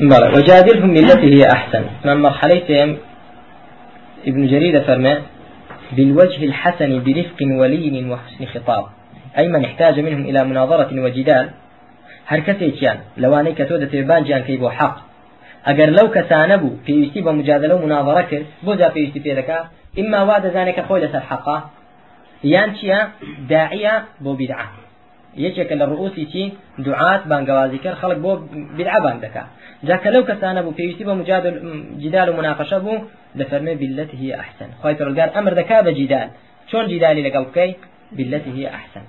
بلى وجادلهم بالتي هي أحسن. من مرحلتهم ابن جرير فرمى بالوجه الحسن برفق ولين وحسن خطاب. أي من احتاج منهم إلى مناظرة وجدال هر کەسێکیان لەوانەی کە تۆ دەتێ بانجیان کەی بۆ حەق ئەگەر لەو کەسانە بوو پێویستی بە مجادلە و مناظرە کرد بۆ جا پێویستی پێ دەکا ئما وا دەزانێت یەکێکە لە ڕؤوسی چی؟ دوعات بانگوازی کرد خەڵک بۆ بدعا بانگ دەکا. جاکە لەو کەسانە بوو پێویستی بە مجادل جدال و مناقشە بوو دەفەرمێ بالتي هي أحسن خۆی پرۆگار ئەمر دەکا بە جیدال. چۆن جیدالی لەگەڵ بکەی؟ بالتي هي أحسن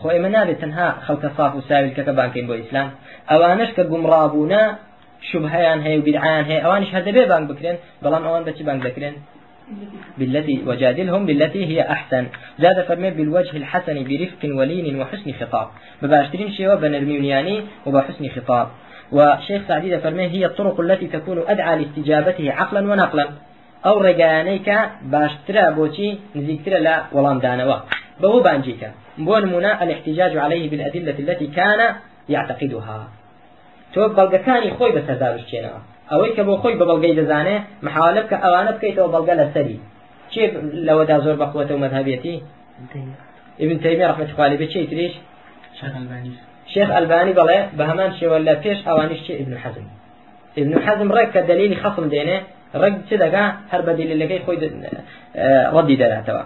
خۆ ئێمە نابێت تەنها خەڵکە صاف و ساویلکەکە بانکەین بۆ ئیسلام. ئەوانش کە گومڕابوونا شبهیان هەیە و بدعیان هەیە ئەوانش هەدەبێ بانگ بکرێن بەڵام ئەوان بەچی بانگ دەکرێن؟ بالتي وجادلهم بالتي هي أحسن. زاد فرمي بالوجه الحسن برفق ولين وحسن خطاب. بباشترين شيء بنرميونياني وبحسن خطاب. وشيخ سعدي فرمي هي الطرق التي تكون أدعى لاستجابته عقلا ونقلا. أو رجانيك باشترا بوشي نزيكترا لا ولام دانوا. بو بانجيكا بونمونا الاحتجاج عليه بالأدلة التي كان يعتقدها. تو خۆی بە سەرداوشتێنەوە ئەوەی کە بۆ خۆی بە بەڵگەی دەزانێ محاولە بکە ئەوانە بکەیتەوە بەڵگە لە سەری چێ لەوەدا زۆر بەخوەتە و مەذهبێتی ابن تيمية رحمة الله عليه بشيء تريش شيخ الباني بڵێ بە هەمان شێوە لە پێش ئەوانیش چێ ابن حزم. ابن حزم ڕێک کە دلیلی خەصم دێنێ ڕێک چ دەگا هەر بە دلیلەکەی خۆی ڕەدی دەداتەوە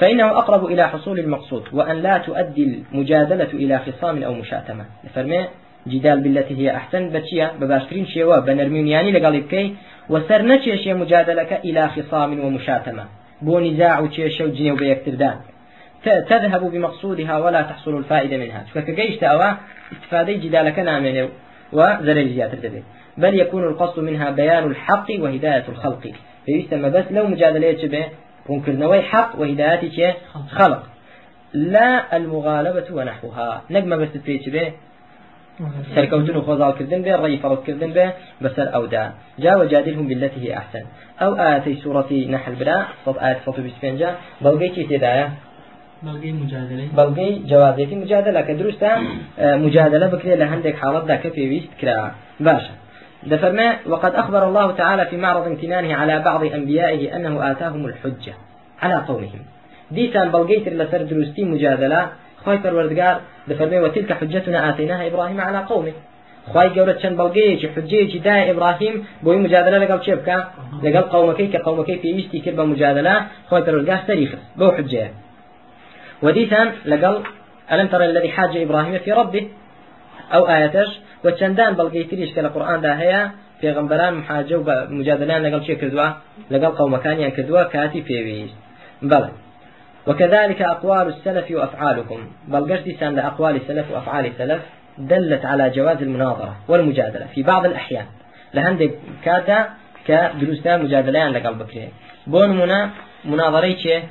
فإنه أقرب إلى حصول المقصود وأن لا تؤدي المجادلة إلى خصام أو مشاتمة. فرمي جدال بالتي هي أحسن بتشيا بباشترين شيوا بنرميونياني لقالبكي وسر نتشيش مجادلك إلى خصام ومشاتمة بو نزاع وتشيش وجني وبيكتردان تذهب بمقصودها ولا تحصل الفائدة منها. فكجيش تأوى استفادة جدالك نامنه وزلل زيادة بل يكون القصد منها بيان الحق وهداية الخلق. فيستمى بس لو مجادلة به ڕوونکردنەوەی حق وهداياتی چێ؟ خلق. لا المغالبة ونحوها نجمة بس بێ؟ سەرکەوتن و خۆزاڵکردن بێ ڕێی فەڵکردن بێ بەسەر ئەودا جا وجادلهم بالتي هي أحسن. أو آتي سورة نحل برا صد صد بسبنجا بلغي چی تێدایە بەڵگەی جوازێتی مجادلە کە دروستە مجادلە بکرێت لە هەندێک حاڵەتدا کە پێویست کرا باشە دفرما وقد أخبر الله تعالى في معرض امتنانه على بعض أنبيائه أنه آتاهم الحجة على قومهم. ديتان بلغيتر لسر دروستي مجادلة. خوي پروردگار دفرمي وتلك حجتنا آتيناها إبراهيم على قومه. خوای گەورە چەند بەڵگەیەکی حجەیەکی دای ئیبراهیم بۆی مجادلە لەگەڵ چێ بکە؟ لەگەڵ قومەکەی کە قومەکەی پێویستی کرد بە مجادلە خۆی پەرۆرگار سەریخ بۆ حجەیە. وديتان لەگەڵ ألم ترى الذي حاج إبراهيم في ربه؟ ئەو ئاەتش و چەندان بەڵگەی تریش کە لە قورآاندا هەیە پێغمبەران محاجە و مجادلان لەگەڵ چێ کردووە؟ لەگەڵ قومەکانیان کردووە کاتی پێویست. بەڵێ وكذلك أقوال السلف وأفعالهم. بل قصدي أقوال السلف وأفعال السلف دلت على جواز المناظرة والمجادلة في بعض الأحيان. لهندك كاتا كدروستا مجادلان لقلب بكري بون منا مناظرة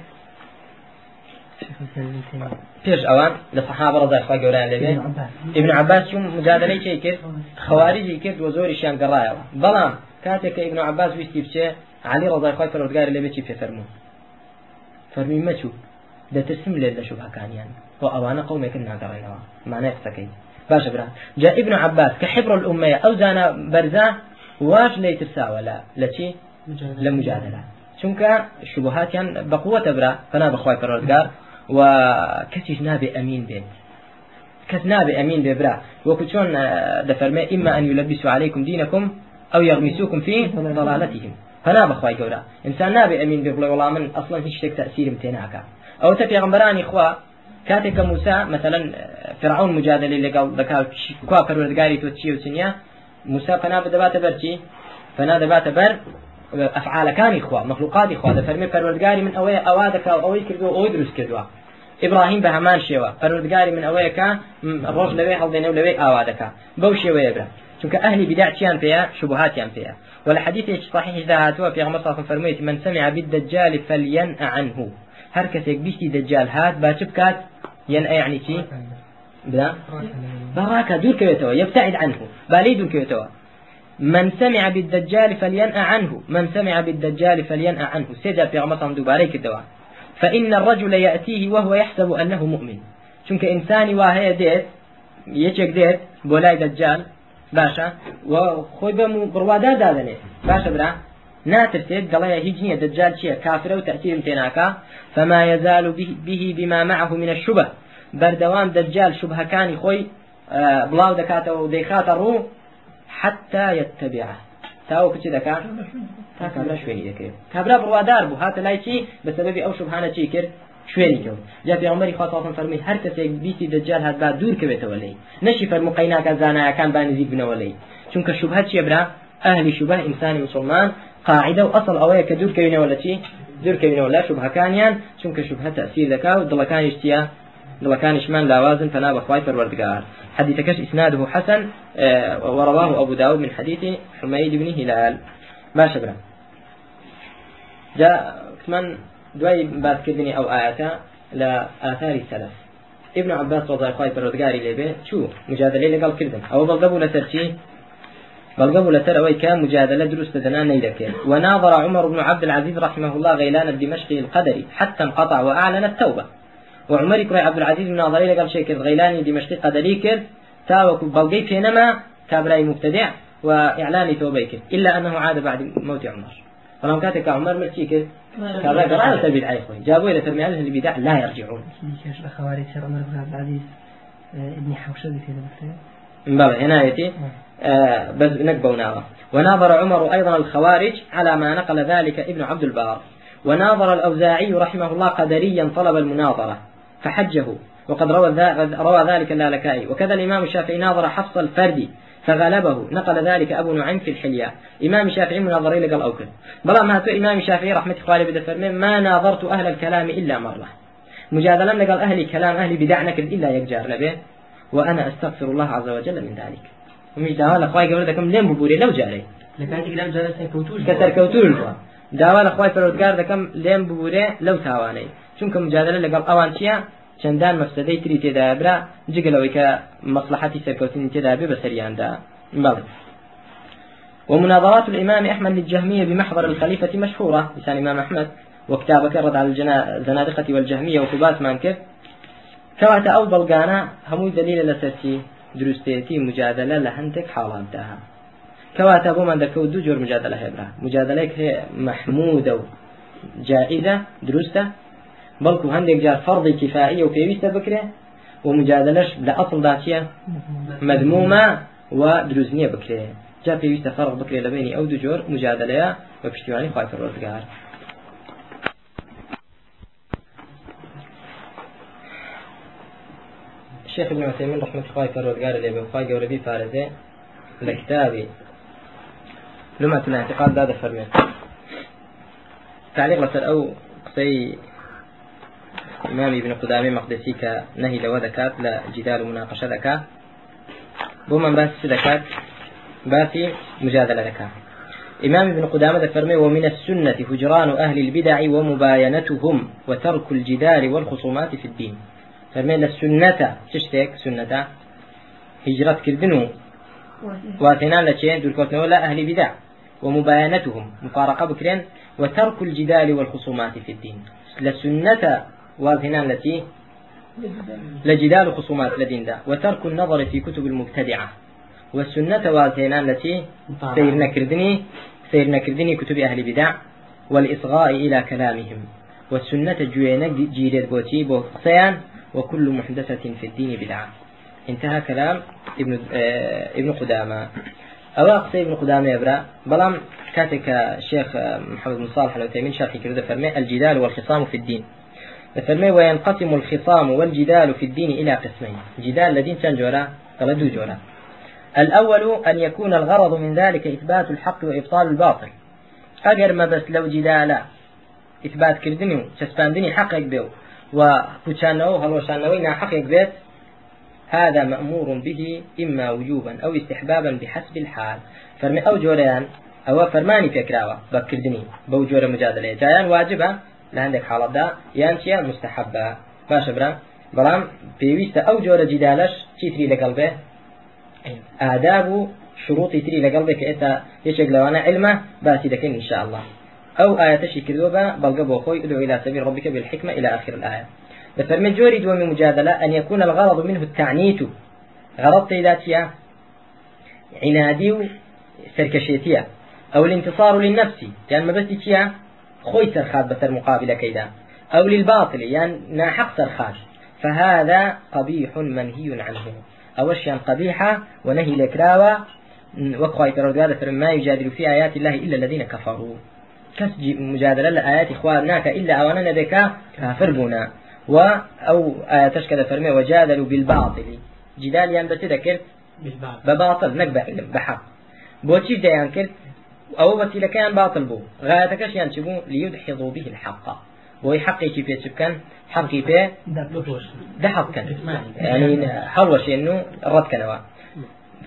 پێش ئەوان لە سەحابە ڕزای خوا گەوریان لەبێ ابن عباس. چون مجادلەی چی کرد؟ خەواریجی کرد و زۆریشیان گەڕایەوە. بەڵام کاتێک کە ابن عباس ویستی بچێ علی ڕزای خوای پەروەردگاری لەبێ چی پێفەرموو فەرمی مەچوو دەترسم لێ لە شوبهەکانیان بۆ ئەوانە قومێکن ناگەڕێنەوە. مانای قسەکەی. باشە برا. جا ابن عباس کە حبر الأمية أو زانا برزا واش لي ترساوە لە لە چی؟ لە مجادلە چونکە شوبهاتیان بەقووەتە برا. فنا بەخوای پەروەردگار و کەسیش نابێ ئەمین بێت. کەس نابێ ئەمین بێ برا. وەکو چۆن دەفەرمێ ئیمما ئەن یلبسوا عليكم دینەکم ئەو یغمیسوکم فی ضلالتهم. فنا بەخوای گەورە ئینسان نابێ ئەمین بێ بڵێ من ئەصلا هیچ شتێک تەسیرم تێناکە ئەو تە پێغمبەرانی خوا کاتێک کە موسا مثلا فرعون مجادله لەگەڵ دەکات کوا پەروەردگاری تۆ چی و چنیا موسا فنا بدەباتە بەرچی فنا دەباتە بەر ئەفعالەکانی خوا مەخلوقاتی خوا دەفەرمێ پەروەردگاری من ئەوەیە ئەوا دەکا ئەوەی کردو ئەوەی دروست کردووە. ئیبراهیم بە هەمان شێوە من ئەوەیەکە ڕۆژ لەوێ هەڵدێنە و لەوێ ئاوا دەکا. بەو چونکە ئەهلی بدعتیان پێەیە شبهاتیان پێەیە ولا حديث صحيح إذا هاتوا في غمصة فرميت من سمع بالدجال فلينأ عنه. هر كسيك بيشتي دجال هات باتبكات ينأ يعني شي بلا؟ براكة دور كويتوا يبتعد عنه. بالي دور كويتوا من سمع بالدجال فلينأ عنه. من سمع بالدجال فلينأ عنه. سيدا في غمصة دوباريك الدواء فإن الرجل يأتيه وهو يحسب أنه مؤمن. چونك إنساني واهي ديت يچك ديت بولاي دجال باشە. و خۆی بەم بڕوادار دادنێ باشە برا. ناترسێت دەڵێ هیچ نییە. دەجال چییە؟ کافرە و تەثیرم تێناکە. فما يزال به بما معه من الشبه. بەردەوام دەجال شوبهەکانی خۆی بڵاو دەکاتەوە و دەیخاتە ڕوو. حتى يتبعه تاوە کچی دەکات تا کابرا شوێنی. دەکرێت. کابرا بڕوادار بوو. هاتە لای چی؟ بەسەبەبی ئەو شوبهانە چی کرد؟ شوێنی کەوت جا پێغەمبەری خوا صلی فەرمی هەر کەسێک بیستی دەجال هات با دوور کەوێتەوە لەی نەشی فەرمو قەیناکە زانایەکان با نزیک بنەوە لەی چونکە شوبهە چیە برا؟ ئەهلی شوبه ئینسانی مسلمان قاعدە و ئەسڵ ئەوەیە کە دوور کەوینەوە لە چی؟ دوور کەوینەوە لە شوبهەکانیان چونکە شوبهە تەسیر دەکا و دڵەکانیش چیە دڵەکانیشمان لاوازن فنا بەخوای پەروەردگار. حديث كش إسناده حسن ورواه أبو داود من حديث حميد بن هلال ما شبرا جاء كمان دواي باس كردني أو آياتا لآثار السلف ابن عباس رضي الله عنه بردقاري لبه شو مجادلة لقال كردن أو بلقبوا لترشي بلقبوا لتروي كان مجادلة دروس تدنا نيدك وناظر عمر بن عبد العزيز رحمه الله غيلان الدمشقي القدري حتى انقطع وأعلن التوبة. وعمر بن عبد العزيز من ناظري لقال شيء غيلاني دمشقي قدري كرد تاوك بلقي فينما كابراي مبتدع وإعلان توبيك إلا أنه عاد بعد موت عمر. فلو كاتك عمر مرتي كذ كابراي قرأت البدع يا أخوي جابوا إلى ترمي أهل البدع لا يرجعون. خوارج عمر بن عبد العزيز ابن حوشب في من باب عنايتي آه بس نقبوا نارا وناظر عمر أيضا الخوارج على ما نقل ذلك ابن عبد البار. وناظر الأوزاعي رحمه الله قدريا طلب المناظرة فحجه. وقد روى, روى ذلك اللالكائي. وكذا الإمام الشافعي ناظر حفص الفردي. فغلبه. نقل ذلك أبو نعيم في الحلية. إمام الشافعي مناظري لقال أوكل بلا ما تو إمام الشافعي رحمة الله بدأ فرمي ما ناظرت أهل الكلام إلا مرة. مجادلا لقال أهل كلام أهل بدعنك إلا يكجار لبه. وأنا أستغفر الله عز وجل من ذلك. ومش داوا لخواي قبل دكم لين ببوري لو جاري. لكاتك لم جالس كوتوش. كسر كوتوش. داوا لخواي فرودگار دكم لين ببوري لو تاواني. چونکە مجادلە لەگەڵ ئەوان چییە چەندان مەفسدەی تری تێدابرا جگەلەوەی کە مصلحەتی سەرکەوتنی تێدا بێ بەسەریاندا بەڵێ. ومناظرات الإمام أحمد للجهمية بمحضر الخليفة مشهورة لسان الإمام أحمد وكتابك رد على الزنادقة والجهمية وخباس مانكر كواتا أو بلغانا همو دليل لسرتي دروستيتي مجادلة لهندك حالاتها كواتا بو من دكو دو جور مجادلة هبرا. مجادلة هي محمودة جائزة دروسته بەڵکو هەندێک جار فەرضی کفاایی و پێویستە بکرێ و مجادلەش لە ئەسڵدا چیە مەدمومە و دروست بکرێ. جا پێویستە فەرق بکرێ لە بینی ئەو دوو جۆر مجادلەیە بە پشتیوانی خی پەروەردگار. الشيخ ابن عثيمين رحمة الله پروردگار لێ بە خی گەورەبی پارێزێ لە کتابی لما الاعتقاد دادا فرمي تعليق لسر أو قصي إمام ابن قدامة مقدسي كنهي لو ذكات لجدال مناقشة ذكاء. بوما باس ذكات باسي مجادلة ذكاء. إمام ابن قدامة فرمي ومن السنة هجران أهل البدع ومباينتهم وترك الجدال والخصومات في الدين. فرمي السنة تشتك سنة هجرة كردنو. واتنان لشيء دول ولا أهل بدع ومباينتهم. مفارقة بكرين وترك الجدال والخصومات في الدين. لسنة والهنان التي لجدال خصومات لدين دا. وترك النظر في كتب المبتدعة. والسنة والهنان التي سيرنا كردني سيرنا كردني كتب أهل بدع والإصغاء إلى كلامهم. والسنة جوينة جيرت بوتي بوقسيان وكل محدثة في الدين بدعة. انتهى كلام ابن آه ابن قدامة. قصي ابن قدامة يبرا. بلام كاتك الشيخ محمد بن صالح العثيمين شرح كرده فرمي الجدال والخصام في الدين. فرمي وينقسم الخصام والجدال في الدين إلى قسمين. جدال لدين سنجورا دو جورا. الأول أن يكون الغرض من ذلك إثبات الحق وإبطال الباطل. أجر ما بس لو جدالا إثبات كردني تسباندني حق يقبل وكتشانو هلوشانوين حق يقبل هذا مأمور به إما وجوبا أو استحبابا بحسب الحال. فرمي أو جوريان أو فرماني فكراوة بكردني. بوجور مجادلة. جايان واجبة لە هەندێک حاڵەتدا یان چیە؟ مستحبە. باشە برا بەڵام پێویستە ئەو جۆرە جیدالش چیتری لەگەڵ بێ؟ ئاداب و شروطی تری لەگەڵ بێ علمە باسی دەکەین إن شاء الله أو آية كردوة بە بۆ خۆی ادعو إلى سبيل ربك بالحكمة إلى آخر الآية. بفرمي جوري دومي مجادلة أن يكون الغرض منه التعنيت. غرض ذاتيا عنادي وسركشيتية أو الانتصار للنفس. يعني ما بس خوي سرخات بسر مقابل كيدا. أو للباطل يعني ناحق سرخات فهذا قبيح منهي عنه. أوشيا قبيحة ونهي لكراوة. وقوة فرودغادة ما يجادل في آيات الله إلا الذين كفروا. كس مجادلة لآيات إخوانناك إلا أولا نبكا كافر بنا. و أو آياتش كذا فرمي وجادلوا بالباطل. جدال يعني بباطل نكبة علم بحق بوتي ديان كرت أو وسيلة كان باطل بو غايتكش ينشبو ليدحضوا به الحق. يتشبكن حقي بيه ده حق كان يعني حلوش إنه الرد كنوا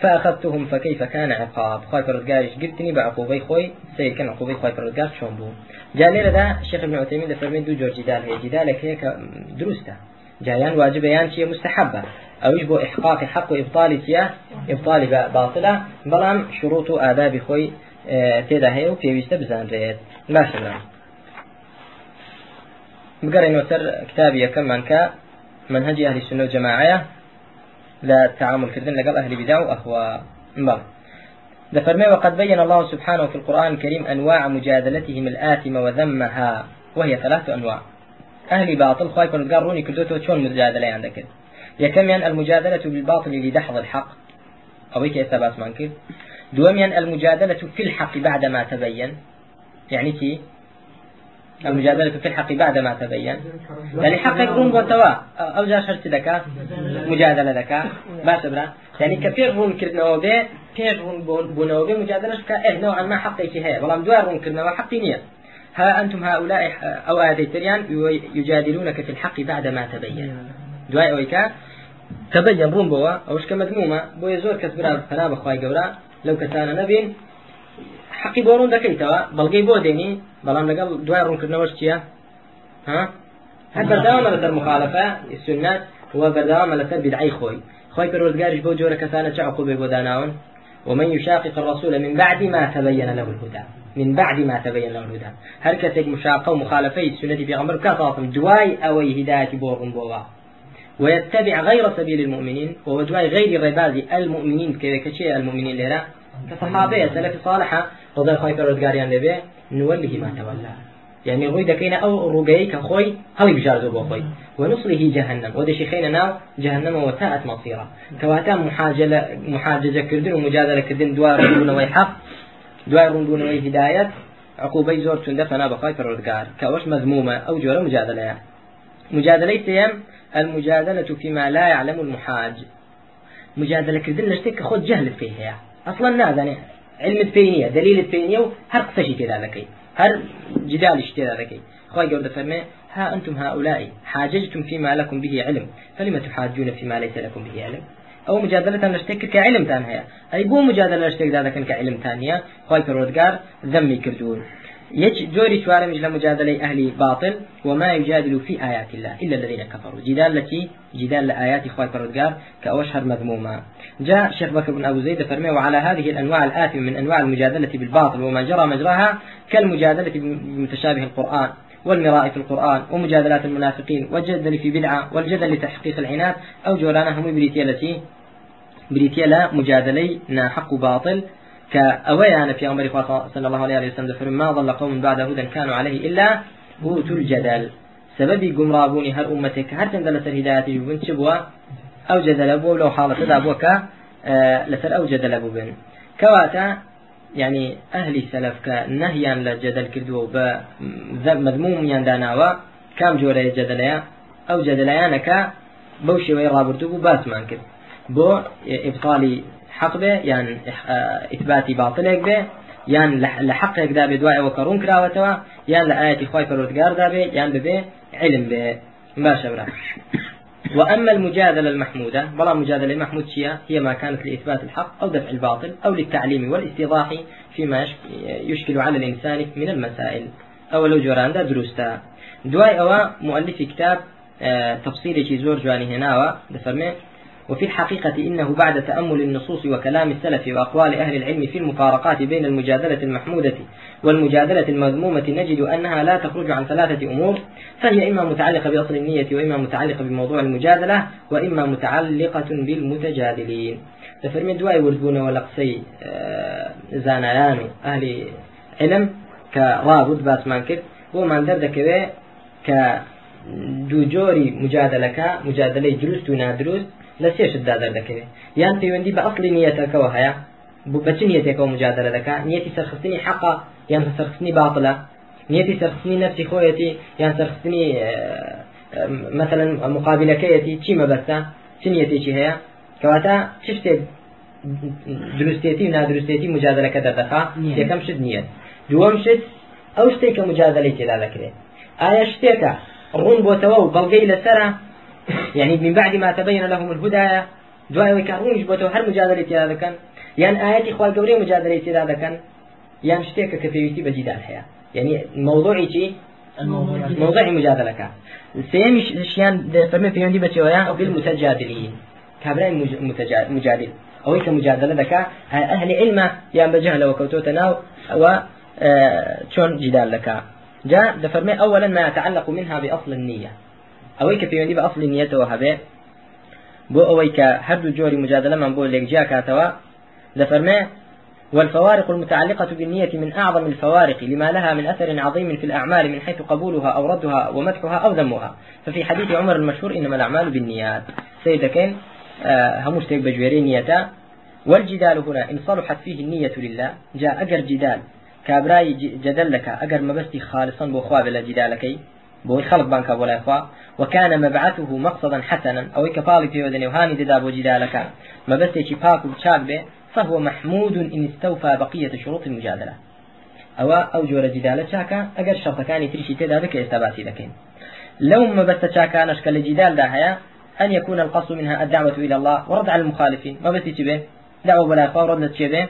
فأخذتهم فكيف كان عقاب؟ خوي فرزقارش قلتني؟ بعقوبي خوي سير كان عقوبي خوي فرزقار شون بو؟ جاء ليلة ده الشيخ ابن عثيمين ده فرمين دو جور جدال. هي جدالك هيك دروسته جايان واجب يان شيء مستحبة. أو يجب إحقاق حق وإبطال سياه إبطال باطلة. بلام شروط آداب خوي آه، تيدا هي وبيويست بزان ريت ما شاء بقرأ وسر كتابي كمان كا منهج أهل السنة والجماعة لا تعامل كردن لقل أهل بدع وأهواء بل دفرمي وقد بين الله سبحانه في القرآن الكريم أنواع مجادلتهم الآثمة وذمها وهي ثلاث أنواع. أهل باطل خواهي كنت قاروني كدوتو شون مجادلة عندك. يكمن المجادلة بالباطل لدحض الحق. هيك إثبات منكر دوميا المجادلة في الحق بعد ما تبين. يعني كي؟ المجادلة في الحق بعد ما تبين. يعني حق يكون بوتوا أو جا شرط ذكاء مجادلة ذكاء باش برا. يعني كثير رون كرنا وبي كثير رون بونا وبي مجادلة كإيه نوعا ما حقي هي. والله دوار رون كرنا وحقي نية. ها أنتم هؤلاء أو آدي تريان يجادلونك في الحق بعد ما تبين. دواء ويكا تبين رون بوا أوش كمذمومة بو يزور كسبرا فنا بخواي قورا لو كسانا نبين حقي بۆ ڕوون دەکەیتەوە بەڵگەی بۆ دێنی بەڵام لەگەڵ دوای ڕوونکردنەوەش چییە ها؟ هەر بەرداوامە لەسەر مخالفە سنت هو بەرداوامە لەسەر بدعی خۆی خۆی پەروەردگاریش بۆ جۆرە کەسانە چه عقوبێ بۆ داناون؟ ومن يشاقق الرسول من بعد ما تبين له الهدى. من بعد ما تبين له الهدى. هر كسك مشاقة ومخالفة السنة في غمر كاطاطم دواي أوي هداية بورغم بوا. ويتبع غير سبيل المؤمنين وهو دواي غير رباز المؤمنين كذا المؤمنين لنا كصحابية سلف صالحة ڕۆدای خۆی پەرۆزگاریان لەبێ نوەلیه ما تەوەلا يعني ئەو ڕوگەی کە خۆی هەڵی بژاردو بۆ خۆی ونصله جهنم. ودشي خينا ناو جهنم وساءت مصيرا كواتا محاجلة محاججة كردن ومجادلة كردن دوار رندون ويحق دوار رندون وهداية عقوبة زور تندفنا بخاي فرودقار كوش مذمومة أو جورة مجادلة. مجادلة سيم المجادلة فيما لا يعلم المحاج. مجادلة كردن لشتك خود جهل فيها. أصلا نادني علم البينية دليل البينية وهر قصشي كذا لكي هر جدال كذا لكي خواهي قول فرمي ها أنتم هؤلاء حاججتم فيما لكم به علم. فلما تحاجون فيما ليس لكم به علم؟ أو مجادلة نشتك كعلم تانها أي بو مجادلة نشتك ذا كعلم تانية خواهي فرودقار ذمي كردون. يج جوري شوارم إلى مجادلة أهل باطل وما يجادل في آيات الله إلا الذين كفروا. جدال التي جدال لآيات إخوة فرودقار كأوشهر مذمومة. جاء شيخ بكر بن أبو زيد فرمي وعلى هذه الأنواع الآثمة من أنواع المجادلة بالباطل وما جرى مجراها كالمجادلة بمتشابه القرآن والمراء في القرآن ومجادلات المنافقين والجدل في بدعة والجدل لتحقيق العناد أو جولانهم بريتيا التي بريتيا مجادلي حق باطل كأويان في أمر صلى الله عليه وسلم ما ظل قوم بعد هدى كانوا عليه إلا أوتوا الجدل. سببي قمرابوني هر أمتك هر تندل سر هداياتي بن شبوا أو جدل أبو لو حالة دابوك آه لسر أو جدل أبو بن. كواتا يعني أهل سلف كنهيا لجدل كردو بمذموم ينداناوا كام جوري جدليا؟ أو جدليانك بوشي ويرابرتو باسمان كرد. بو إبطال حق به يعني إثبات باطلك به يعني لحقك دا بدواء وكرون كراوتوا يعني لآية خواي فرودقار دا به يعني به علم به باشا برا. وأما المجادلة المحمودة بلا مجادلة المحمود شيء هي ما كانت لإثبات الحق أو دفع الباطل أو للتعليم والاستيضاح فيما يشكل على الإنسان من المسائل. أو لو جوران دا دروستا دواي أوا مؤلف كتاب تفصيل زور جواني هنا دفرمي وفي الحقيقة إنه بعد تأمل النصوص وكلام السلف وأقوال أهل العلم في المفارقات بين المجادلة المحمودة والمجادلة المذمومة نجد أنها لا تخرج عن ثلاثة أمور فهي إما متعلقة بأصل النية وإما متعلقة بموضوع المجادلة وإما متعلقة بالمتجادلين. دەفەرمێ دوای وردبوونەوە لە قسەی زانایان و ئەهلی علم ڕابوت باسمان بۆمان دەردەکەوێت کە دوو جۆری مجادلەکە مجادلەی دروست و نادروست لە سێشتدا دەردەکەوێت یان پەیوەندی بە ئەسڵی نیەتەکەەوە هەیە بە چ نیەتێکەوە مجادلە دەکات نیەتی سەرخستنی حەقا یان سەرخستنی باڵە نیەتی سەرخستنی نفسی خۆیەتی یان سەرخستنی مثلا مقابلەکەیەتی چی مەبەستە چ نیەتێکی هەیە کەواتە چ شتێک دروستێتی و نادروستێتی مجادلەکە دەردەخا یەکەم شت نییە دووەم شت ئەو شتێک کە مجادلەی تێدا دەکرێت ئایا شتێکە ڕوون بۆتەوە و بەڵگەی لەسرە يعني من بعد ما تبين لهم الهدى دوای کە ڕوونیش بۆتەوە هەر مجادلەی تێدا دەکەن یان ئاەتی خوا گەورەی مجادلەی تێدا دەکەن یان شتێکە کە هەیە يعني موضوعی چی موضوع مجادلة كان سيمش شيان فرمي في عندي بتشويا أو بالمتجادلين كابرين مجادل. أو هيك مجادلة ذكا أهل علم يا بجهل وكوتو تناو و شون جدال لك جاء دفرمي أولا ما يتعلق منها بأصل النية. هيك في عندي بأصل النية وهبه بو أويك هردو جوري مجادلة من بو لك جاء كاتوا دفرمي والفوارق المتعلقة بالنية من أعظم الفوارق لما لها من أثر عظيم في الأعمال من حيث قبولها أو ردها ومدحها أو ذمها. ففي حديث عمر المشهور إنما الأعمال بالنيات. سيدة كين آه هموش تيك بجويري نيتا والجدال هنا إن صلحت فيه النية لله جاء أجر جدال. كابراي جدل لك أجر مبستي خالصا بأخوة بلا جدالكي بو خلق بانك ولا إخوة وكان مبعثه مقصدا حسنا. أو كفالي في ودني وهاني دداب وجدالك مبستي شباك وشاك به فهو محمود إن استوفى بقية شروط المجادلة. أو أو جور جدالة شاكا. أجر شرط كان ترشي تدا بك استباتي لكن. لو ما بس شاكا نشكل جدال داهيا. أن يكون القصد منها الدعوة إلى الله ورد على المخالفين. ما بس تبه دعوة بلا إخوة ورد تشبه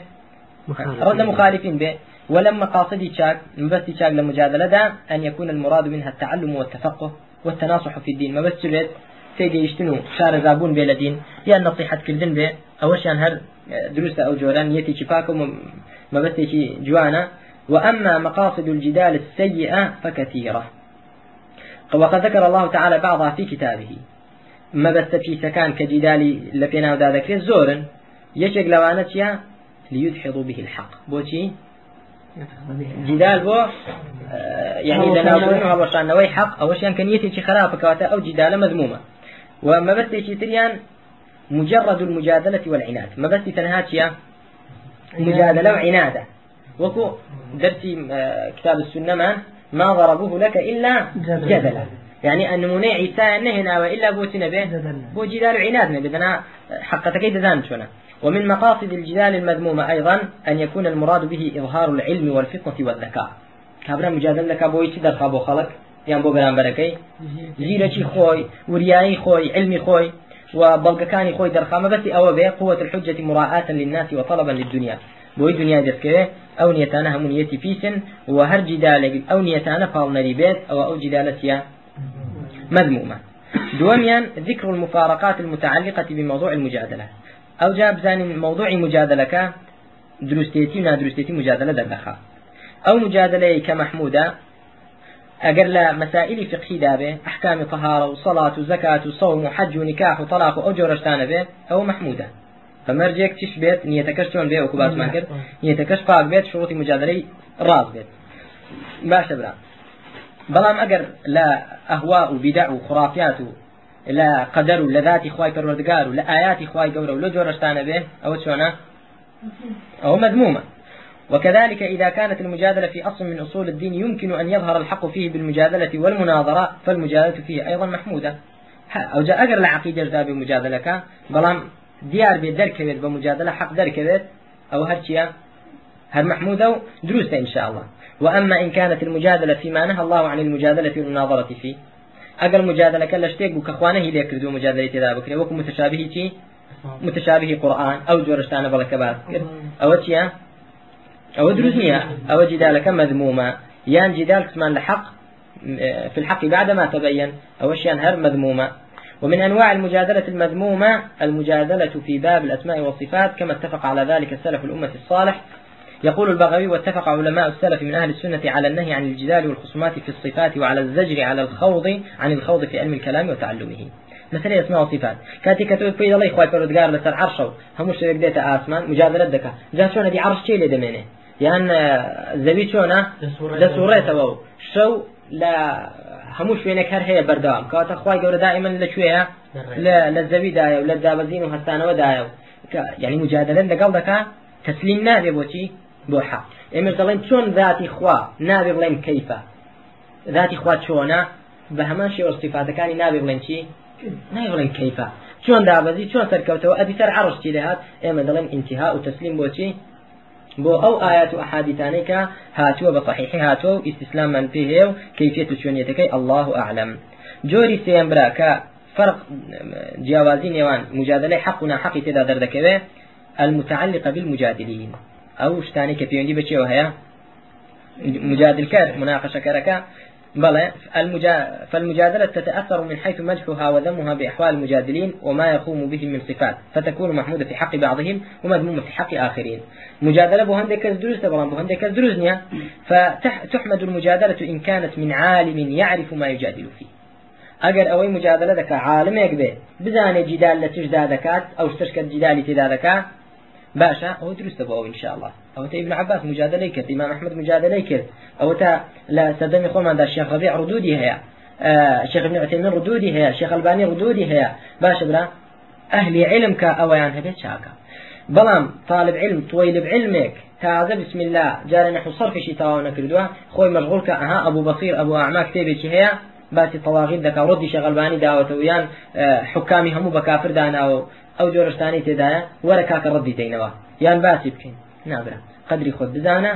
رد مخالفين. به. ولما قاصدي شاك بس شاك لمجادلة دا أن يكون المراد منها التعلم والتفقه والتناصح في الدين. ما بس تبه تيجيشتنو شار زابون بلا دين. يا نصيحة كردن به أوشان هر دروس أو جولان يتي شفاكم ما بس جوانا. وأما مقاصد الجدال السيئة فكثيرة. وقد ذكر الله تعالى بعضها في كتابه. ما بس في سكان كجدال لفينا ودا ذكر زورا يشق لوانتيا ليدحضوا به الحق. بوتي جدال بو يعني لنا وصلنا وشان نوي حق أو شيء كان يتي خرافة كواتا أو جدال مذمومة. وما بس تريان مجرد المجادلة والعناد. ما بس تنهاتيا مجادلة وعنادة. وكو درسي كتاب السنة ما ما ضربوه لك إلا جدلا. يعني أن منع عيسى نهنا وإلا بوتنا به بو جدال عنادنا بدنا حقتك دزان شنا ومن مقاصد الجدال المذمومة أيضا أن يكون المراد به إظهار العلم والفطنة والذكاء. كابرا مجادل لك بوي تدر خابو خلق بو بران بركي زيرتي خوي ورياي خوي علمي خوي وبلغكاني خوي درخامة بس أو به قوة الحجة مراعاة للناس وطلبا للدنيا. بۆی دنیا دەستکەوێ ئەو نیەتانە هەموو نیەتی پیسن و هەر جیدالێک ئەو نیەتانە پاڵنەری بێت ئەوە ئەو جیدالەتە مذمومة دوميان ذكر المفارقات المتعلقة بموضوع المجادلة. أو جاب زان موضوع مجادلة دروستيتي نادروستيتي مجادلة دردخا أو مجادلة كمحمودة أجر لا مسائل فقهي دابه أحكام طهارة وصلاة وزكاة وصوم وحج ونكاح وطلاق وأجر به أو محمودة فمرجك تش بيت نيتكش شلون بيه وكباس ما كر نيتكش فاق بيت شروط مجادلة راز بيت باش برا. بلام أجر لا قدر ولا ذات إخواي پروردگار ولا آيات إخواي قورة ولا جورشتان به. أو شونا أو مذمومة. وكذلك إذا كانت المجادلة في أصل من أصول الدين يمكن أن يظهر الحق فيه بالمجادلة والمناظرة فالمجادلة فيه أيضا محمودة. أو جاء أجر العقيدة جدا بمجادلة بلام ديار بدركبت بمجادلة حق دركبت أو هرشيا هر محمودة دروسة إن شاء الله. وأما إن كانت المجادلة فيما نهى الله عن المجادلة والمناظرة فيه. أقل مجادلة كلا شتيك بكخوانه لي كردو مجادلة تذا بكري وكم متشابه تي متشابه قرآن أو جورشتان بلا كبار أو تيا أو دروسية أو جدالك مذمومة يان جدال كمان لحق في الحق بعد ما تبين أو أشياء هر مذمومة ومن أنواع المجادلة المذمومة المجادلة في باب الأسماء والصفات كما اتفق على ذلك السلف الأمة الصالح. يقول البغوي واتفق علماء السلف من أهل السنة على النهي عن الجدال والخصومات في الصفات وعلى الزجر على الخوض عن الخوض في علم الكلام وتعلمه. مثلا اسماء وصفات. كاتي كتب في الله خوي پروردگار لسر عرشه همو شوك ديتا آسمان مجادلة دكا جا شونا دي عرش چي لدمينه یان زەوی چۆنا دەسوڕێتەوە. و شەو لە هەموو شوێنێک هەر هەیە بەردەوام. کاتە خخوای گەورە دائمن لەکوێیە لە زەویدایە و لە دابەزین و هەستانەوەدایە و. یعنی مجادلن لەگەڵ دەکا تەسلیم نابێ بۆچی؟ بۆ حق ئێمە دەڵێن چۆن ذاتی خوا نابێ بڵێن کەیفە؟ ذاتی خوا چۆنا بە هەمان شێوە صفاتەکانی نابێ بڵێن چی؟ نابێ بڵێن کەیفە. چۆن دابەزی چۆن سەرکەوتەوە؟ ئەبی سەر عڕشتی دەهات. ئێمە دەڵێن انتها و تەسلیم بۆچی بۆ ئەو ئايات و ئەحادیثانەی کە هاتووە بە صحیحی هاتووە و ئیسلاممان پێ هەیە و کەیفێت و چۆنیەتەکەی الله أعلم. جۆری سێم برا کە فرق جیاوازی نێوان مجادلەی حق و ناحقی تێدا دەردەکەوێ المتعلقة بالمجادلين أو شتاني كبيوندي بچيو هيا مجادل كار مناقشة كركا بلى المجا... فالمجادلة تتأثر من حيث مدحها وذمها بأحوال المجادلين وما يقوم به من صفات فتكون محمودة في حق بعضهم ومذمومة في حق آخرين. مجادلة بهندك الدروز طبعا بهندك الدروز فتحمد المجادلة إن كانت من عالم يعرف ما يجادل فيه. ئەگەر ئەوەی مجادلە دەکە عالمێک بێ بزانێ جیدال لە تشدا دەکات ئەو شتشکە باشە ئەو دروستە بۆ ئەو انشاءله ئەو تا ابن عباس مجادلەی کرد ئیمام محمد مجادلەی کرد ئەو تا لە خۆماندا شێخ ڕبیع ڕدودی هەیە شيخ ابن عثيمين ردودي هي شيخ الباني ردودي هي باش برا أهل علم كا أويان هبت شاكا. بلام طالب علم طويل بعلمك. تازە بسم الله. جارە نحو صرف شي تاوا نكردوها خوي مشغول كأها أبو بصير أبو أعمى كتابي هي باسی تەواغیل دەکا ڕۆدی شەغەلبانی داوەتەوە یان حکامی هەموو بە کافر داناوە ئەو جۆرەشتانی تێدایە وەرە کاکە ڕەدی دەینەوە. یان باسی بکەین. نابرا. قدری خۆت بزانە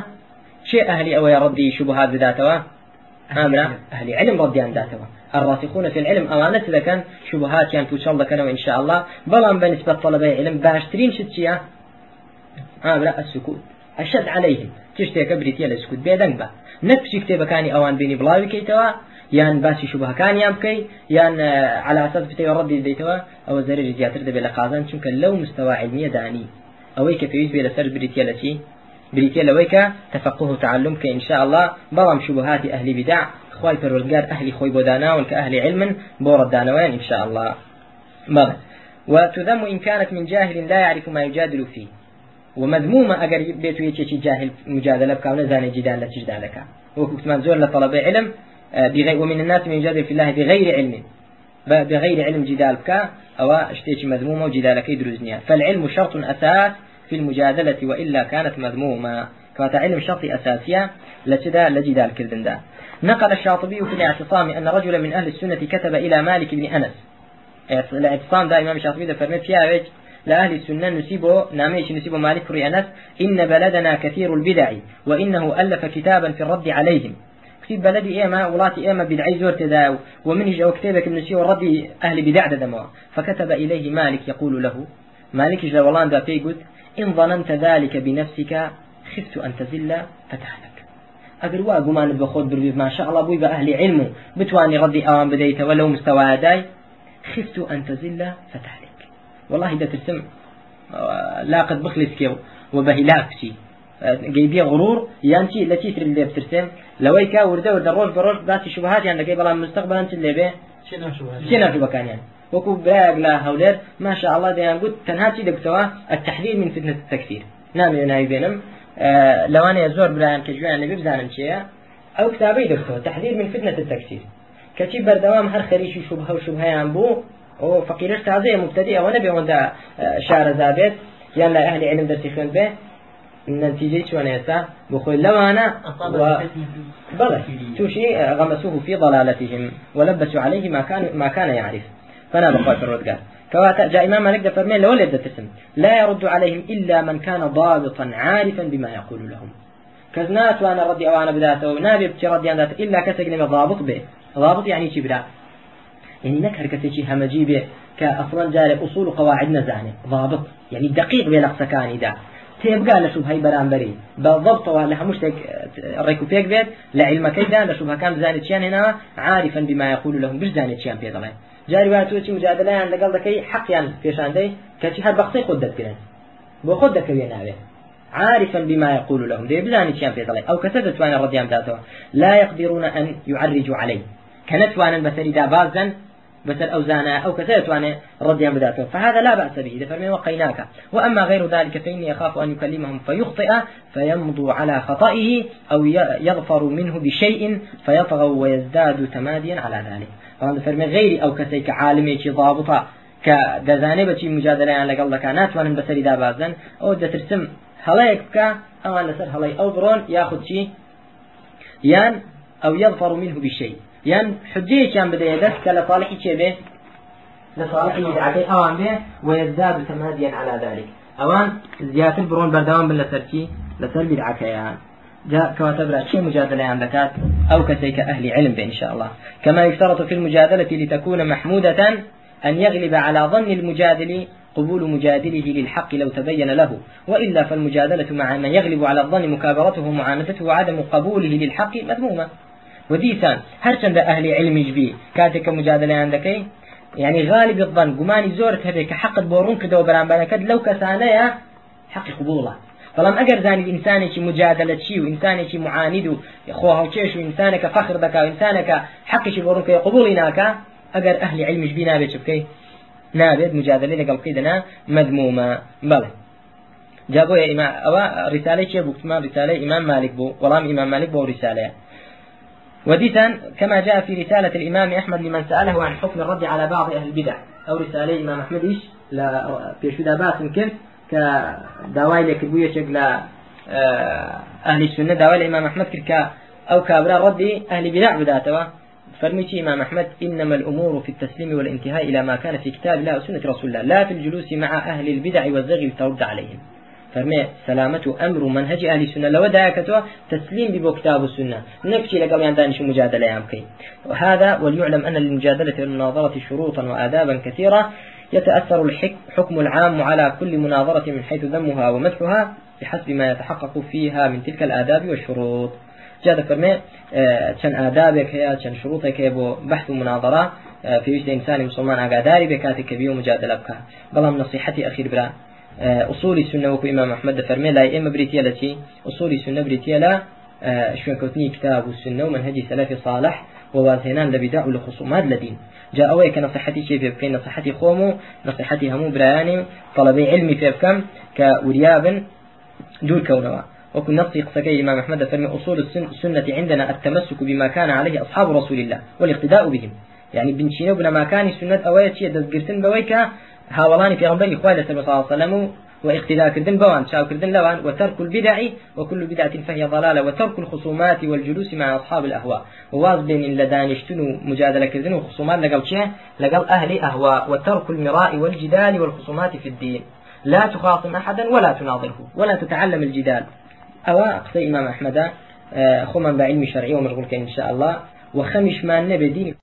چێ ئەهلی ئەوەیە ڕەدی شبهات بداتەوە؟ ئامرا ئەهلی علم ڕەدیان داتەوە. الراسخون في العلم أمانة لكن شبهات يعني توصل لك إن شاء الله بلان بالنسبة طلبة علم باشترين شتيا آمرا السكوت أشد عليهم تشتيك بريتيا لسكوت بيدنك با نفسي كتابكاني أوان بيني بلاوي كيتوا یان باسی شوبهەکانیان بکەی یان على أساس بتەوە ڕەدی دەیتەوە ئەوە زەرری زیاتر دەبێت لە قازان چونکە لەو مستەوا علمیە دانی ئەوەی کە پێویست بێ لەسەر بریتە لە چی بریتە تفقه و تعلم کە إن شاء الله بەڵام شوبهاتی ئەهلی بدع خواي پەروەردگار ئەهلی خۆی بۆ داناون کە ئەهلی علم بۆ ڕدانەوەیان إن شاء الله. بەڵێ وتذم إن كانت من جاهل لا يعرف ما يجادل فيه. ومذمومة أجر بيتو يتشي جاهل مجادلة بكاونة زاني جدال لتجدالك. وكتمان زور لطلبة علم بغير ومن الناس من يجادل في الله بغير علم. بغير علم جدال بك أو اشتيش مذمومة وجدالك يدرزنيا فالعلم شرط أساس في المجادلة وإلا كانت مذمومة. كما علم شرط أساسية لتدا لجدال كردندا نقل الشاطبي في الاعتصام أن رجلا من أهل السنة كتب إلى مالك بن أنس. الاعتصام ده إمام الشاطبي ده فرمت فيها لأهل السنة نسيبه ناميش نسيبه مالك ري أنس إن بلدنا كثير البدع وإنه ألف كتابا في الرد عليهم. كتب بلدي إيما ولاتي إيما بدعي زور تداو ومنهج أو كتابك النسي ورد أهل بدع دموا. فكتب إليه مالك يقول له مالك جلوالان دا قلت إن ظننت ذلك بنفسك خفت أن تزل فتحتك. أقر وا بخود بربي ما شاء الله بوي بأهل علمه بتواني ردي أوان بديت ولو مستوى داي. خفت أن تزل فتحتك. والله ده ترسم لا قد بخلص وبهلاك شي گەیبیە غرور یانچی لە چیتر لێ بترسێن لەوەی کا وردە وردە ڕۆژ بە ڕۆژ باسی شوبهاتیان دەکەی بەڵام مستقبلان چ لێبێ چێ ناشوبەکانیان وەکو براگ لە هەولێر ماشاء الله دەیان گوت تەنها چی دەکتەوە التحذير من فتنة التكفير. نامێ ناوی بێنم لەوانەیە زۆر برایان کە گویان لەبێ بزانن چیە ئەو کتابەی دەکتەوە تحذير من فتنة التكفير. کەچی بەردەوام هەر خەریکی شوبهە و شوبهەیان بوو ئەو فقیرش تازەیە مبتدی ئەوە نەبێ ئەوەندا شارەزا بێت یان ئەهلی علم دەرسی خوێن بێ النتيجة شلون يسا بخل لو أنا و... بلى. توشي غمسوه في ضلالتهم ولبسوا عليه ما كان ما كان يعرف. فأنا بقول في الردقات كواتا جاء إمام مالك فرمين لو تسم لا يرد عليهم إلا من كان ضابطا عارفا بما يقول لهم. كزنات وأنا ردي أو أنا بداته ونابي بتي ردي عن إلا كسجن ضابط به. ضابط يعني شي بلا. يعني نكر كسيشي همجي به. كأصلا جاري أصول قواعد نزانه ضابط. يعني دقيق بلقسكاني ده تێبگا لە شوبهای بەرامبەری. بەڵبتەوە لە هەموو شتێک ڕێک و پێک بێت لە عیلمەکەیدا لە شوبهەکان بزانێت چیان هێناوە عارفا بما يقول لهم بزانێت چیان پێ دەڵێن. جاری وایە تۆچی مجادلەیان لەگەڵ دەکەی حەقیان پێشاندەی کەچی هەر بەقسەی خۆت دەتگرن بۆ خۆت دەکەوێ ناوێت عارفا بما يقول لهم دي بزاني شيئا في أو كتبت وأنا رضيان ذاته لا يقدرون أن يعرجوا عليه. كانت وأنا المثل دا بازا أو زانا أو كثيرة وأنا رديا بداته فهذا لا بأس به. فرمي وقيناك. وأما غير ذلك فإني أخاف أن يكلمهم فيخطئ فيمضوا على خطئه أو يظفر منه بشيء فيطغوا ويزداد تماديا على ذلك. فهذا فرمي غيري أو كسيك عالمي ضابطة کە دەزانێ بەچی مجادلەیان لەگەڵ دەکە ناتوانن بەسەری دابازن ئەو دەترسم هەڵەیەک بکە ئەوان لەسەر هەڵی ئەو بڕۆن یاخود چی یان ئەو يظفر منه بشيء. یان حجەیەکیان بدەیە دەست کە لە صالحی چێ بێ لە صالحی بێ ويزداد تماديا على ذلك ئەوان زیاتر بڕۆن بەردەوام بن لەسەر چی لەسەر بدعەکەیان جاء كواتبرا شيء مجادلة عن ذكاء أو كسيك أهل علم إن شاء الله كما يشترط في المجادلة لتكون محمودة أن يغلب على ظن المجادل قبول مجادله للحق لو تبين له وإلا فالمجادلة مع من يغلب على الظن مكابرته ومعاندته وعدم قبوله للحق مذمومة وديسان هرچند أهل علم جبي كاتك مجادلة عندك يعني غالب الظن قماني زورت هذيك حق بورون كده وبران بانكد لو كسانيا حق قبوله بەڵام ئەگەر زانی ئینسانێکی مجادلە چی و ئینسانێکی معاند و خۆ هەڵکێش و ئینسانێکە فەخر دەکا و ئینسانێکە حقیشی بۆ ڕووکە قبولی ناکە ئەگەر ئەهلی علمیش بی نابێت چ بکەیت نابێت مجادلەی لەگەڵ بکەی دەنا مەدمومە بەڵێ جا بۆ ئەوە ڕیسالەی چێ بووتمان رسالة إمام مالك بو والله إمام مالك بو رسالة وديتا كما جاء في رسالة الإمام أحمد لمن سأله عن حكم الرد على بعض أهل البدع. أو رسالة إمام أحمد إيش؟ لا في شو باس كيف كدواي لك لا آه، أهل السنة. دواي الإمام أحمد كرك أو كابرا ردي أهل بدع بداتوا فرميتي إمام أحمد إنما الأمور في التسليم والانتهاء إلى ما كان في كتاب الله وسنة رسول الله. لا في الجلوس مع أهل البدع والزغي والترد عليهم. فرمي سلامة أمر منهج أهل السنة. لو دايكتوا تسليم ببو كتاب السنة. نكشي لقل يان شو مجادلة يامكي وهذا وليعلم أن للمجادلة والمناظرة شروطا وآدابا كثيرة. يتأثر الحكم العام على كل مناظرة من حيث ذمها ومدحها بحسب ما يتحقق فيها من تلك الآداب والشروط. جاد فرمي چەند ئادابێک هەیە چەند شروطێک هەیە بۆ بەحث و مناظرە پێویستە ئینسانی مسلمان ئاگاداری بێ کاتێک کە و أصول السنة وكو إمام أحمد فرمي لا إما بريتيا لتي أصول السنة بريتيا لا شوين كوتني كتاب السنة ومنهج سلف صالح ووازهنان لبداء لخصومات لدين. جاء أوي كنصيحتي شيء في بكين نصيحتي خومو نصيحتي همو برياني طلبي علمي في بكم كورياب دور كونوا. وكن نصي قصكي إمام أحمد فرمي أصول السنة عندنا التمسك بما كان عليه أصحاب رسول الله والإقتداء بهم. يعني بنشينه بنا ما كان سنة أويت شيء دزقرتن بويكا إخوة صلى الله عليه وسلم واقتداء كردن بوان شاو كردن لوان وترك البدع وكل بدعة فهي ضلالة وترك الخصومات والجلوس مع أصحاب الأهواء. وواز بين إن لدانشتنو مجادلة كردن وخصومات لقل شيء لقل أهل أهواء وترك المراء والجدال والخصومات في الدين. لا تخاصم أحدا ولا تناظره ولا تتعلم الجدال. أو قصي إمام أحمد آه، خمن بعلم شرعي ومشغول إن شاء الله. وخمش ما النبي دين